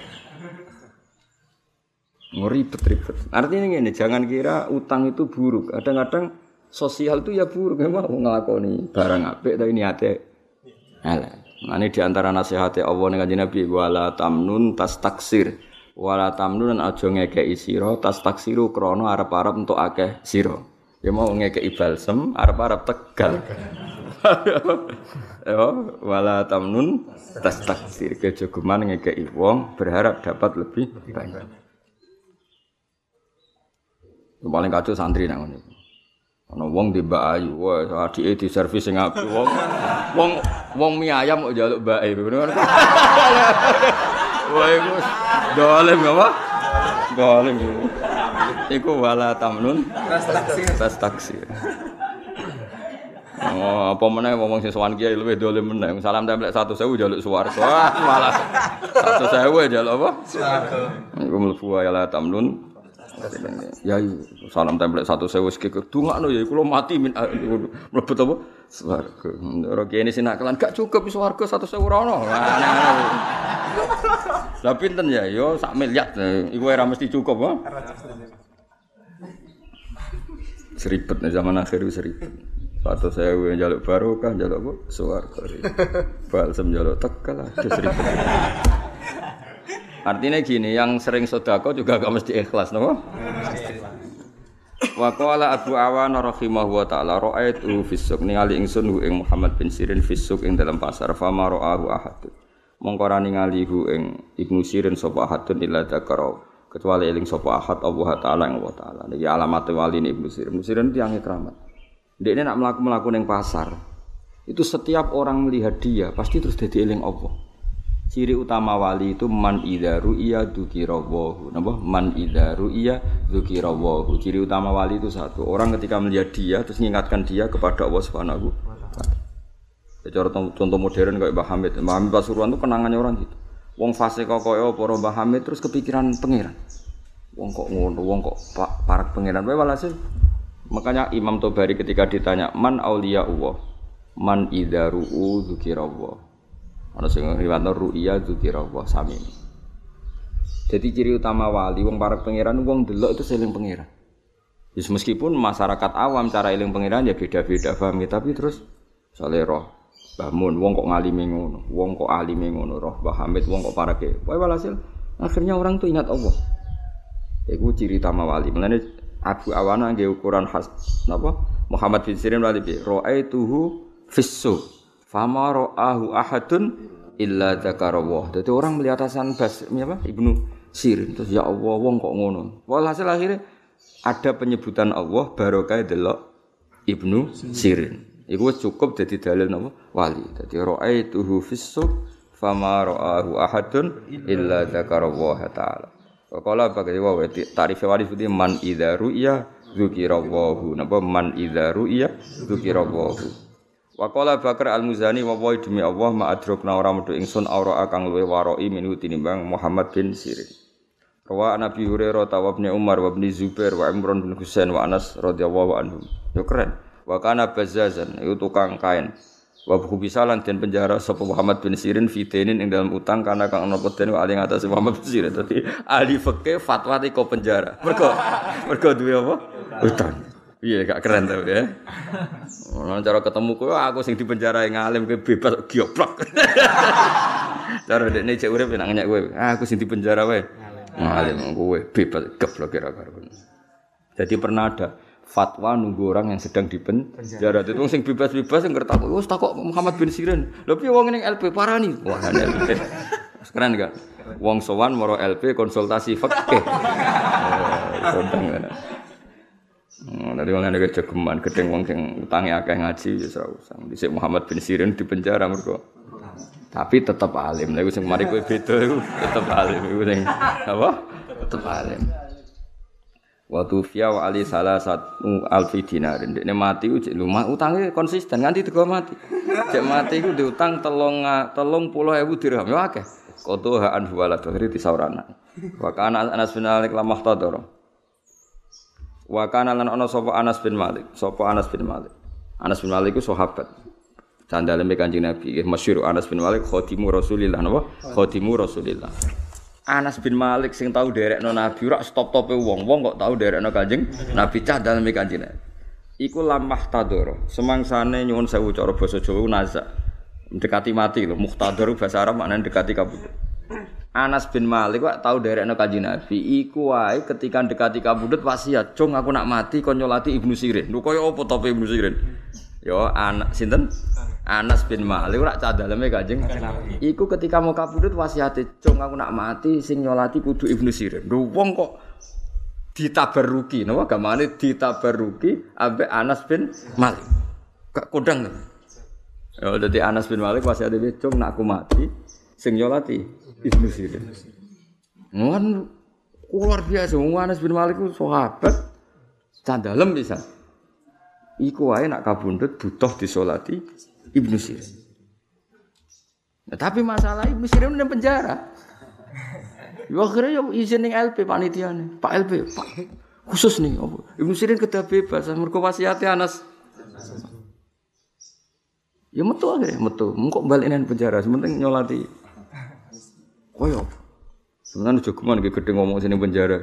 Ribet-ribet artinya ngene jangan kira utang itu buruk. Kadang-kadang sosial itu ya buruk memang ngelakoni barang apik tapi niate elek Nah, ini di antara nasihatnya Allah dengan Nabi wala tamnun tas taksir wala tamnun aja ngekeki sira tas taksiru krana arep-arep untuk akeh sira. Ya mau ngekeki balsem arep-arep tegal. Ya wala tamnun tas taksir kejogeman ngekeki wong berharap dapat lebih banyak. Paling kacau santri nang ngene. Ana wong di Mbak Ayu, wah adike di servis sing apik. Wong wong wong mie ayam kok njaluk Mbak Ayu. Wah iku dolim apa? Dolim. Iku wala tamnun tas taksir. Tas taksir. Oh, apa meneh ngomong sing sowan kiai luwih dolim meneh. Salam templek 1000 njaluk swarga. Wah, malah 1000 njaluk apa? Swarga. Iku mlebu wala tamnun Ya salam template satu sewu sekek dungakno ya kula mati min mlebet apa swarga. Ora kene sinakalan gak cukup swarga satu sewu ora ono. Lah pinten ya yo sak miliar iku ora mesti cukup ha. Seribet zaman akhir seribet. Satu sewu jaluk barokah jaluk apa swarga. Balsem jaluk tekel ada seribet. Artinya gini, yang sering sodako juga gak mesti ikhlas, no? Wa qala Abu Awan rahimahu wa ta'ala ra'aitu fisuk ningali ingsun hu ing Muhammad bin Sirin fisuk ing dalam pasar fama ra'ahu ahad. Mongko ra ningali hu ing Ibnu Sirin sapa ahadun illa dzakara kecuali eling sapa ahad Allah taala ing Allah taala. Niki alamat wali Ibnu Sirin. Ibnu Sirin tiyang keramat. Dia nak melaku-melaku ning pasar. Itu setiap orang melihat dia pasti terus jadi eling Allah. Ciri utama wali itu man idza ru'iya dzukirawahu. Napa? Man idza ru'iya dzukirawahu. Ciri utama wali itu satu. Orang ketika melihat dia terus mengingatkan dia kepada Allah Subhanahu wa contoh modern kayak Mbah Hamid. Mbah Hamid Pasuruan itu kenangannya orang gitu. Wong fase kok koyo para Mbah Hamid terus kepikiran pangeran. Wong kok ngono, wong kok parak pangeran. Wae walhasil makanya Imam Tobari ketika ditanya man auliya Allah, man idza ru'u dzukirawahu. Ana sing riwayatno ru'ya dzikra wa sami. Jadi ciri utama wali wong para pangeran wong delok itu seling pangeran. Yes, meskipun masyarakat awam cara eling pangeran ya beda-beda paham ya, tapi terus sale roh Bamun, wong kok ngalime ngono, wong kok alime ngono, roh Mbah Hamid, wong kok parake. Wae walhasil akhirnya orang tuh ingat Allah. Iku ciri utama wali. Mulane Abu Awana nggih ukuran khas napa? Muhammad bin Sirin wali bi ra'aituhu fissu Fama ro'ahu ahadun illa dzakarawah. Jadi orang melihat Hasan Bas apa? Ibnu Sirin terus ya Allah wong kok ngono. Walhasil akhirnya ada penyebutan Allah barokah delok Ibnu Sirin. Iku cukup jadi dalil napa? Wali. Dadi ra'aituhu fis-suq fama ra'ahu ahadun illa dzakarawah ta'ala. Kala bagai wa tarif wali seperti man idza ru'ya dzukirawahu. Napa man idza ru'ya dzukirawahu. Wa qala Bakar Al-Muzani wa wa demi Allah ma adrokna ora metu ingsun aura kang luwe waroi minu tinimbang Muhammad bin Sirin. Rawa Nabi Hurairah tawabnya Umar wa bin Zubair wa Imran bin Husain wa Anas radhiyallahu anhum. Yo keren. Wa kana bazazan itu tukang kain. Wa bisalan dan penjara sapa Muhammad bin Sirin fitenin ing dalam utang karena kang ana peden wa aling atas Muhammad bin Sirin. Dadi ahli fikih fatwa kok penjara. Mergo mergo duwe apa? Utang. Iya gak keren tuh ya. Nah, cara ketemu kowe aku sing dipenjara yang ngalim kowe bebas gioplok. cara dekne cek urip nak nyak kowe. Aku sing dipenjara wae. Ngalim kowe bebas geblok kira. Jadi pernah ada fatwa nunggu orang yang sedang dipenjara. Itu sing bebas-bebas yang kertak. Wes takok Muhammad bin Sirin. Lha piye wong ning LP parani? Wah, LP. Keren gak? Wong sowan moro LP konsultasi fikih. Tentang Oh, Nanti wong ada kejegeman, gedeng wong sing utangi akeh ngaji ya ora usah. Dhisik Muhammad bin Sirin di penjara mergo. Tapi tetap alim. Lha sing mari kowe beda iku tetep alim iku sing apa? Tetep alim. Waktu fiya wa ali salah satu alfi dinarin. Dia mati uji lumah utangnya konsisten nganti tiga mati. Cek mati itu diutang telung telung puluh ribu dirham ya akeh. Koto haan huwalat akhirnya disaurana. Wakana Anas bin Malik lamah tadoro. Wa kana lan ana sapa Anas bin Malik, sapa Anas bin Malik. Anas bin Malik iku sahabat. Sandaleme Kanjeng Nabi, masyhur Anas bin Malik khadimu Rasulillah napa? Khadimu Rasulillah. Anas bin Malik sing tau derekno Nabi ora stop-tope wong, wong kok tau derekno Kanjeng Nabi cah daleme Kanjeng Nabi. Iku lamah tadoro, semangsane nyuwun sewu cara basa Jawa naza. Mendekati mati lho, muhtador bahasa Arab maknane dekati kabudut. Anas bin Malik wak tahu dari anak kaji Nabi. Iku wae ketika dekati kabudut wasiat, cung aku nak mati kon nyolati Ibnu Sirin. Lho koyo apa tope Ibnu Sirin? Yo anak sinten? Anas bin Malik ora cah daleme Kanjeng Iku ketika mau kabudut wasiate, cung aku nak mati sing nyolati kudu Ibnu Sirin. Lho wong kok ditabaruki, napa gamane ditabaruki ambek Anas bin Malik. Gak kodang. Ya dadi Anas bin Malik wasiate cung nak aku mati sing nyolati Ibnu Sirin. Ngon luar biasa wong Anas bin Malik ku sahabat candalem bisa. Iku wae nak kabundut butuh disolati Ibnu Sirin. Nah, tapi masalah Ibnu Sirin di penjara. Ya akhirnya ya izin ning LP panitia nih. Pak LP, Pak khusus nih apa? Ibnu Sirin kedah bebas mergo wasiate Anas. Ya metu akhirnya metu. Engkok balik nang penjara, sementing nyolati. Koyo. Sebenarnya jogeman iki gede ngomong sini penjara.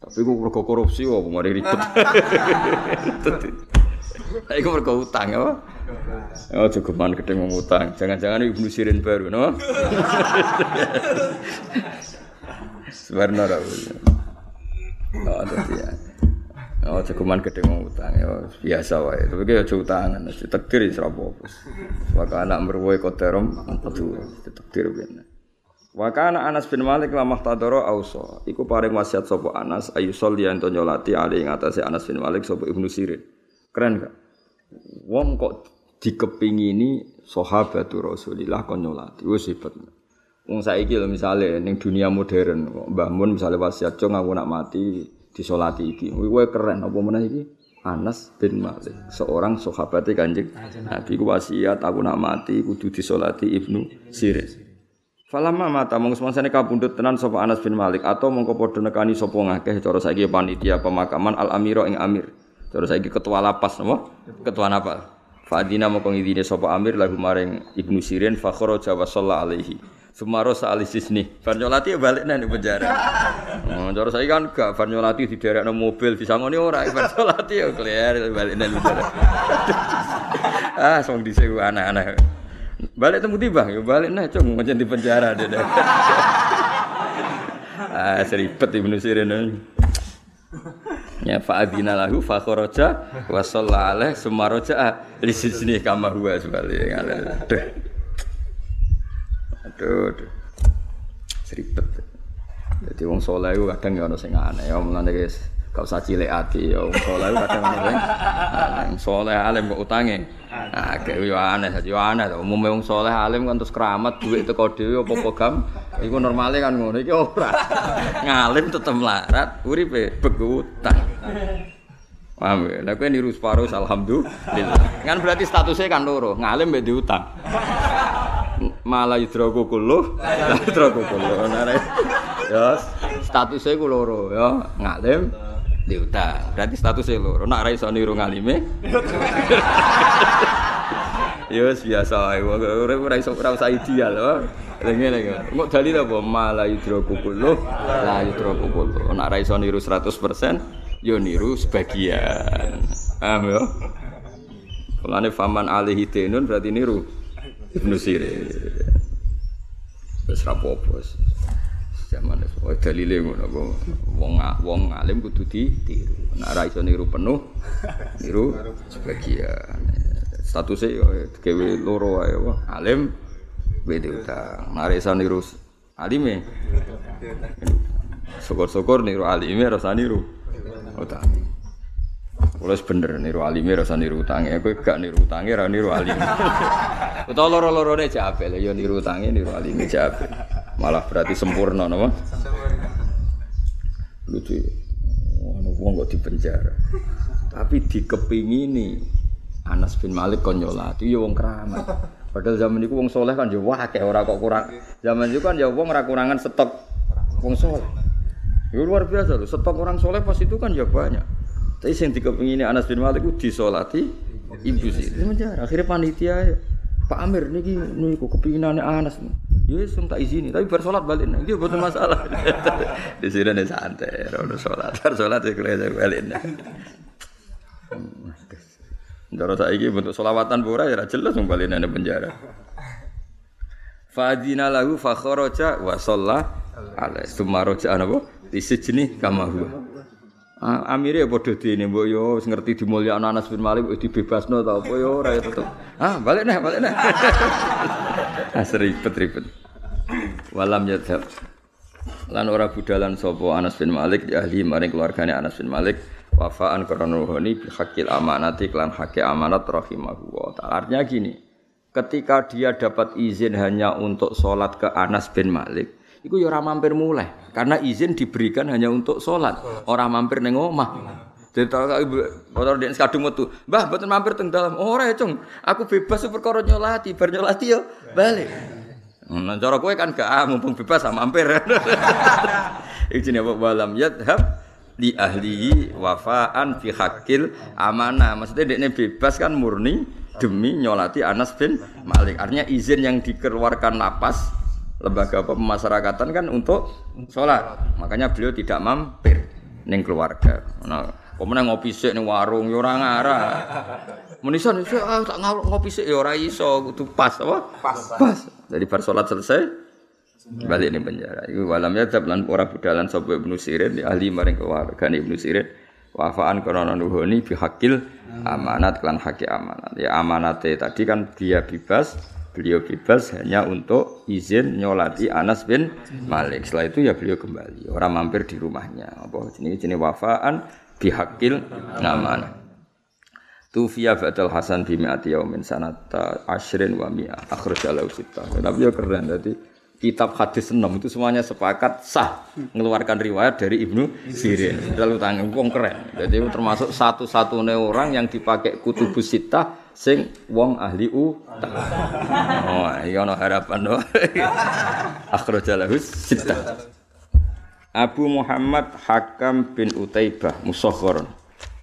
Tapi gue mergo korupsi kok mari ribet. Tapi gue mergo utang ya. Oh jogeman gede ngomong utang. Jangan-jangan Ibnu Sirin baru, no? Sebenarnya Oh, dadi ya. Oh, cekuman gede mau utang ya biasa wae. Tapi ki aja utangan, mesti takdir wis ora apa-apa. Wa anak merwoe koterom takdir ben. Wa kana Anas bin Malik lamah tadoro auso. Iku paring wasiat sapa Anas ayu sholli ento nyolati ali ing atase Anas bin Malik sapa Ibnu Sirin. Keren gak? Wong kok dikepingini sahabatul Rasulillah kon nyolati. Wis hebat. Wong saiki lho misale ning dunia modern, Mbah Mun misale wasiat cung aku nak mati disolati iki. Kowe keren apa meneh iki? Anas bin Malik, seorang sahabat Kanjeng Nabi ku wasiat aku nak mati kudu disolati Ibnu Sirin. Falamma mata mongko semangsane kapundhut tenan sapa Anas bin Malik atau mongko padha nekani sapa ngakeh cara saiki panitia pemakaman Al Amiro ing Amir. Cara saiki ketua lapas napa? Ketua napa? Fadina mongko ngidine sapa Amir lagu maring Ibnu Sirin fa kharaja wa alaihi. Sumaro saalisis nih, ya balik nih penjara. Oh, cara saya kan gak Farnyolati di daerah mobil bisa ngoni ora, Farnyolati ya keluar balik nih penjara. ah, song di sini anak-anak. Balik temu tiba, ya balik nih, cung macam di penjara deh. ah, seribet ibnu Sirin. Ya fa'adina lahu fa kharaja wa shalla alaihi summa raja'a li sijni kama huwa sebalik. Aduh. Aduh, aduh. Seribet. Jadi wong soleh kadang ya ono sing aneh. Ya mulane guys, gak usah cilik ati ya soleh kadang ono sing aneh. Soleh alim kok utange. Nah, kayak yo aneh, yo aneh to. Umume wong soleh alim kan terus keramat duit teko dhewe apa-apa gam. Iku normale kan ngono. Iki ora. Ngalim tetep melarat, uripe begu utang. Paham ya? Lah kowe niru separuh alhamdulillah. Kan berarti statusnya kan loro, ngalim mbek diutang malah yudroku kuluh yudroku kuluh ya statusnya ku loro ya ngalim diutang berarti statusnya loro nak ra iso niru ngalime. Ya biasa ae. Ora ora iso ora usah ideal ya ngene lagi kok dalil apa? Malah yudroku kuluh la yudroku kuluh nak ra iso niru 100% yo niru sebagian. Paham ya? Kulane faman alihi berarti niru. Ibnu Sirin. Wis rapopo. Zaman itu, oh dalile ngono apa wong wong alim kudu ditiru. Nek ora iso niru penuh, niru sebagian. Statusnya yo gawe loro wae alim beda utang. Nek iso niru alime. Syukur-syukur niru alime rasa niru utang. Kulo bener niru alime rasa niru utange. Kowe gak niru utange ra niru alime. Utawa loro-lorone jape lho ya niru utange niru alime jape. Malah berarti sempurna napa? Lucu. Ono wong kok di penjara. Tapi dikepingini Anas bin Malik kon nyolati ya wong keramat. Padahal zaman itu wong soleh kan ya kayak ora kok kurang. Zaman itu kan ya wong ora kurangan stok wong soleh. Ya luar biasa loh, stok orang soleh pas itu kan ya banyak. Tapi sing dikepengini Anas bin Malik ku disolati ibu sih. Ini. Akhirnya panitia Pak Amir niki niku kepinginane Anas. Ya wis tak izini, tapi bar salat balik. Iki boten masalah. Di sini nih santai, ora salat. Bar salat ya kira balik. Ndara saiki bentuk selawatan pura ya jelas wong balik nang penjara. Fadina lahu fa kharaja wa shalla alaihi. Summa raja ana Di sijni kama huwa. Amire ya padha dene mbok yo ngerti dimulyakno Anas bin Malik wis dibebasno ta apa yo ora ya tetep. Ah, balik neh, balik neh. ah, ribet-ribet. Walam yadhab. Lan ora budalan sapa Anas bin Malik di ahli maring keluargane Anas bin Malik wafaan karena bi hakil amanati klan hakil amanat ta'ala. Artinya gini, ketika dia dapat izin hanya untuk sholat ke Anas bin Malik, Iku ya ora mampir mulai karena izin diberikan hanya untuk sholat, orang mampir neng omah. Jadi motor dia kadung metu, mbah betul mampir teng dalam. Oh ora ya cung, aku bebas perkara nyolati, bar nyolati yo balik. Nah, cara kowe kan gak ah, mumpung bebas sama mampir. Iki jenenge apa walam yadhab li ahlihi wafaan fi hakil amanah. Maksudnya dekne bebas kan murni demi nyolati Anas bin Malik. Artinya izin yang dikeluarkan lapas lembaga pemasyarakatan kan untuk sholat. Makanya beliau tidak mampir neng keluarga. Nah, kemudian ngopi sik ning warung yo ora ngarah. Munisan iso ah, tak ngopi sik yo ora iso kudu pas apa? Pas. Pas. Jadi bar salat selesai balik ning penjara. Iku walam ya lan ora budalan sapa Ibnu Sirin ahli maring keluarga Ibnu Sirin wafaan karena nuhoni bihakil amanat klan haki amanat. Ya amanate tadi kan dia bebas beliau bebas hanya untuk izin nyolati Anas bin Malik. Setelah itu ya beliau kembali. Orang mampir di rumahnya. Apa jenis jenis wafaan bihakil amanat. Tufiya ba'dal Hasan bi mi'ati yaumin sanata asyrin wa mi'a akhrajalahu sita. Tapi ya keren tadi kitab hadis enam itu semuanya sepakat sah mengeluarkan riwayat dari Ibnu Sirin. Lalu tanggung wong keren. Jadi termasuk satu-satunya orang yang dipakai kutubus sita sing wong ahli u. Oh, iya ono harapan do. akhrajalahu sita. Abu Muhammad Hakam bin Utaibah Musakhkharun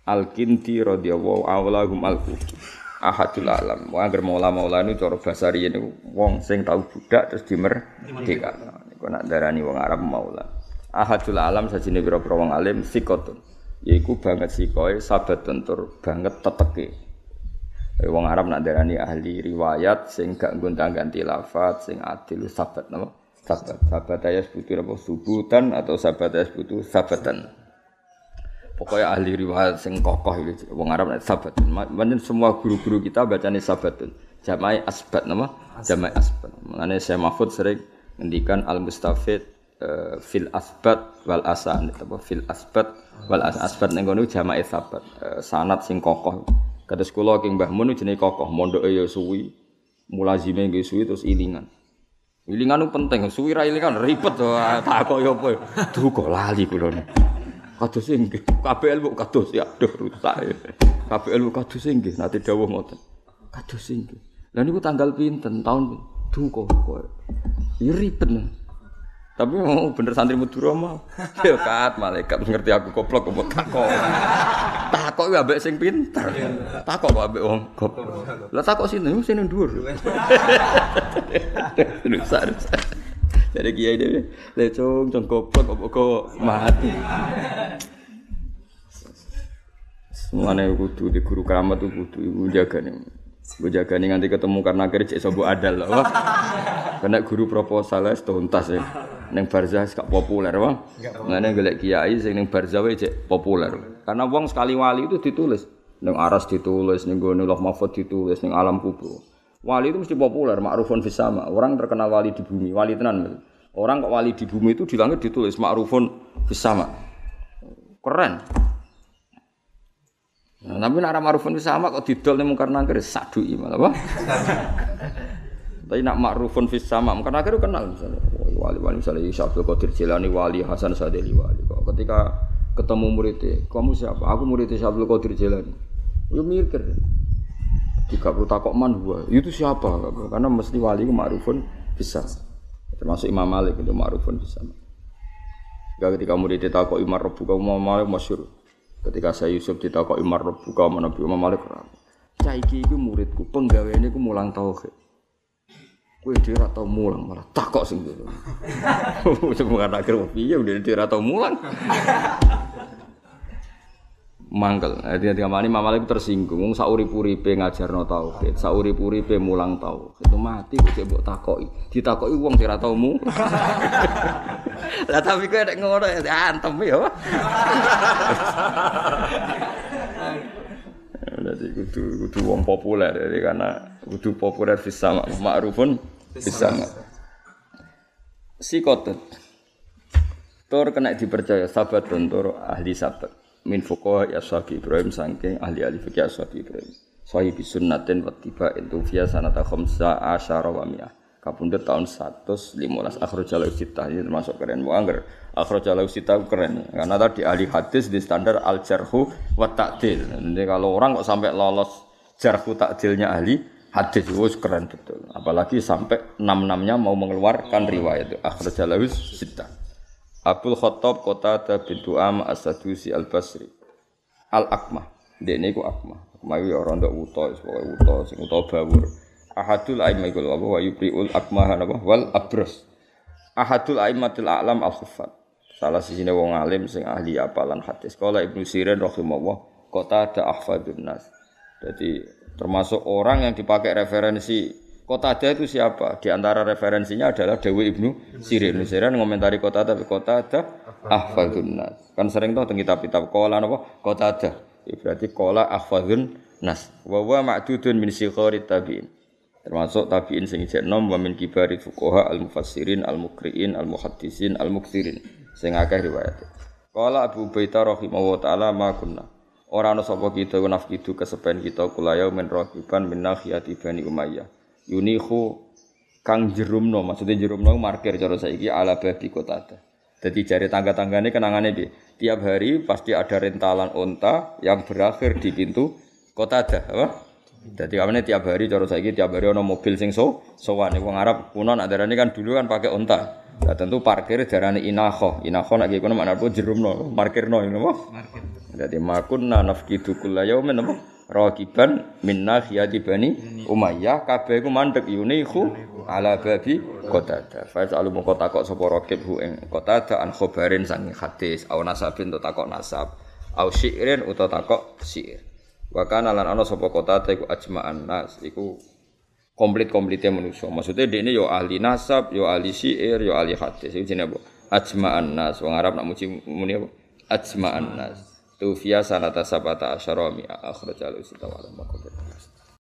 Al-Kinti radhiyallahu awlahum al-kufi. Ahadul alam. Wong agar maula-maula ini cara bahasa riyen wong sing tau budak terus dimerdekakan. Niku nak darani wong Arab maula. Ahadul alam sajine pira-pira wong alim sikotun. Yaiku banget sikoe sabat tentur banget teteke. Wong Arab nak darani ahli riwayat sing gak gonta-ganti lafaz sing adil sabat napa? Sabat. Sabat ayat sebutu apa? Subutan atau sabat ayat sebutu sabatan. Pokoknya ahli riwayat sing kokoh itu wong Arab nek sabat. Menen semua guru-guru kita bacane sabatun. Jamai asbat nama? Jamai asbat. Mengenai saya Mahfud sering ngendikan al mustafid uh, fil asbat wal asan apa fil asbat wal asan asbat ning ngono jamai sabat. Uh, sanat sing kokoh. Kados kula king Mbah Mun jenenge kokoh, mondoke ya suwi. Mulazime nggih suwi terus ilingan. Ilingan itu penting, suwi ra ilingan ribet to, tak kok yo apa. Duh kok lali kula. Kados inggih. Kabeh ilmu kados ya aduh rusak. Kabeh ilmu kados inggih nate dawuh ngoten. Kados inggih. Lah niku tanggal pinten tahun duh kok kok. Ya ribet. Tapi mau bener santri Madura mau. Ya kat malaikat ngerti aku goblok kok takok. Takok ya ambek sing pinter. Takok kok ambek wong goblok. Lah takok sini sini dhuwur. Rusak. Jadi kiai dia, lecong, cong goblok, kok kok mati. Semuanya kudu di guru keramat tuh kudu ibu jaga nih. Gue jaga nih nanti ketemu karena kerja sobo adal loh. Karena guru proposal es tuntas ya. Neng barzah gak populer bang. Nggak gelek kiai sing neng barzah cek populer. Karena wong sekali wali itu ditulis. Neng aras ditulis, neng gue nulah mahfud ditulis, neng alam kubur. Wali itu mesti populer, ma'rufun fisama. Orang terkenal wali di bumi, wali tenan. Orang kok wali di bumi itu di langit ditulis ma'rufun fisama. Keren. Nah, tapi nak ma'rufun fisama kok didol ning mungkar nangkir sadui malah apa? Tapi nak ma'rufun fisama mungkar nangkir kenal misalnya. Wali-wali misalnya Syabdul Qadir Jilani wali Hasan Sadeli wali. Kok ketika ketemu muridnya, kamu siapa? Aku muridnya Syabdul Qadir Jilani. Yo mikir. Jika perlu takok man gua, itu siapa? Karena mesti wali itu ma'rufun bisa. Termasuk Imam Malik itu ma'rufun bisa. Gak ketika murid ditakok Imam Rabbu kamu Imam Malik masyur. Ketika saya Yusuf ditakok Imam Rabbu kamu Nabi Imam Malik Caiki itu muridku, penggawe ini aku mulang tauhid. Kue dia tau mulang malah takok sing dulu. Semua akhir piye udah dia tau mulang mangkel. Jadi ketika mani mama itu tersinggung. Wong saurip-uripe ngajarno tauhid, saurip-uripe mulang tauhid. Itu mati kok mbok takoki. Ditakoki wong sing ora tau mu. Lah tapi kowe nek ngono ya antem ya. Jadi kudu kudu wong populer jadi karena kudu populer bisa ma'rufun bisa si kotot Tur kena dipercaya sahabat tur ahli sahabat min fuqaha ya sahabi Ibrahim saking ahli ahli fikih sahabi Ibrahim sahih sunnatin wa tiba itu via sanata khamsa asyara wa miyah kapundhut tahun 115 akhrajal sitah ini termasuk keren mau angger akhrajal sitah keren karena tadi ahli hadis di standar al jarhu wa ta'dil jadi kalau orang kok sampai lolos jarhu ta'dilnya ahli hadis itu keren betul. Apalagi sampai enam-enamnya mau mengeluarkan riwayat itu. Akhrajalahu sita. Abdul Khattab Kota bintu Am As-Sadusi Al-Basri. Al-Akmah. Dia ini Akmah. Akmah itu orang tak uta, sebagai uta, sing bawur. Ahadul aimah iku apa wa yubriul akmah apa wal abros. Ahadul aimatil a'lam al-khuffat. Salah sisi wong alim sing ahli apalan hadis. Kala Ibnu Sirin rahimahullah kota ada ahfadun nas. Jadi termasuk orang yang dipakai referensi Kota ada itu siapa? Di antara referensinya adalah Dewi Ibnu Sirin. Sirin ngomentari kota ada, ahfadun nas. Kan sering tuh kitab-kitab kola apa? Kota ada. Ya, berarti kola ahfadun nas. Wa wa ma'dudun min sighari tabi'in. Termasuk tabi'in sing isih nom wa min kibari fuqaha al mufassirin al mukriin al muhaddisin al muksirin. Sing akeh riwayat. Qala Abu Ubaidah rahimahullah taala ma kunna. Ora ana sapa kita nafkidu kesepen kita kulayau men rahiban min nakhiyati bani Umayyah yunihu kang jerumno maksudnya jerumno markir cara saiki ala babi kota. Jadi jari tangga-tanggane kenangannya di tiap hari pasti ada rentalan onta yang berakhir di pintu kota ada, apa? Jadi kami tiap hari cara saiki tiap hari ono mobil sing so sowan wong Arab kuno nak darani kan dulu kan pakai onta. Nah, tentu parkir darani inakho. Inakho nak kono mana pun jerumno, parkirno ini apa? Parkir. Jadi makun nafkidu kullayaumin apa? Rakiban minna khiyati bani Umayyah. Kabeh iku mandek yunihu ala babi qatada. Fa salu moko takok sapa rakib hu ing qatada an khobarin sang hadis. Au nasabin to takok nasab. Au syi'rin utawa takok syi'r. Wa kana lan ana sapa qatada iku ajma'an nas. Iku komplit-komplite manusia maksudnya ini yo ahli nasab yo ahli syi'r yo ahli hadis. Iku jenenge ajma'an nas. Wong Arab nak muji muni apa? Ajma'an nas Tufia sanata sabata asyara mi'a akhrajal usita wa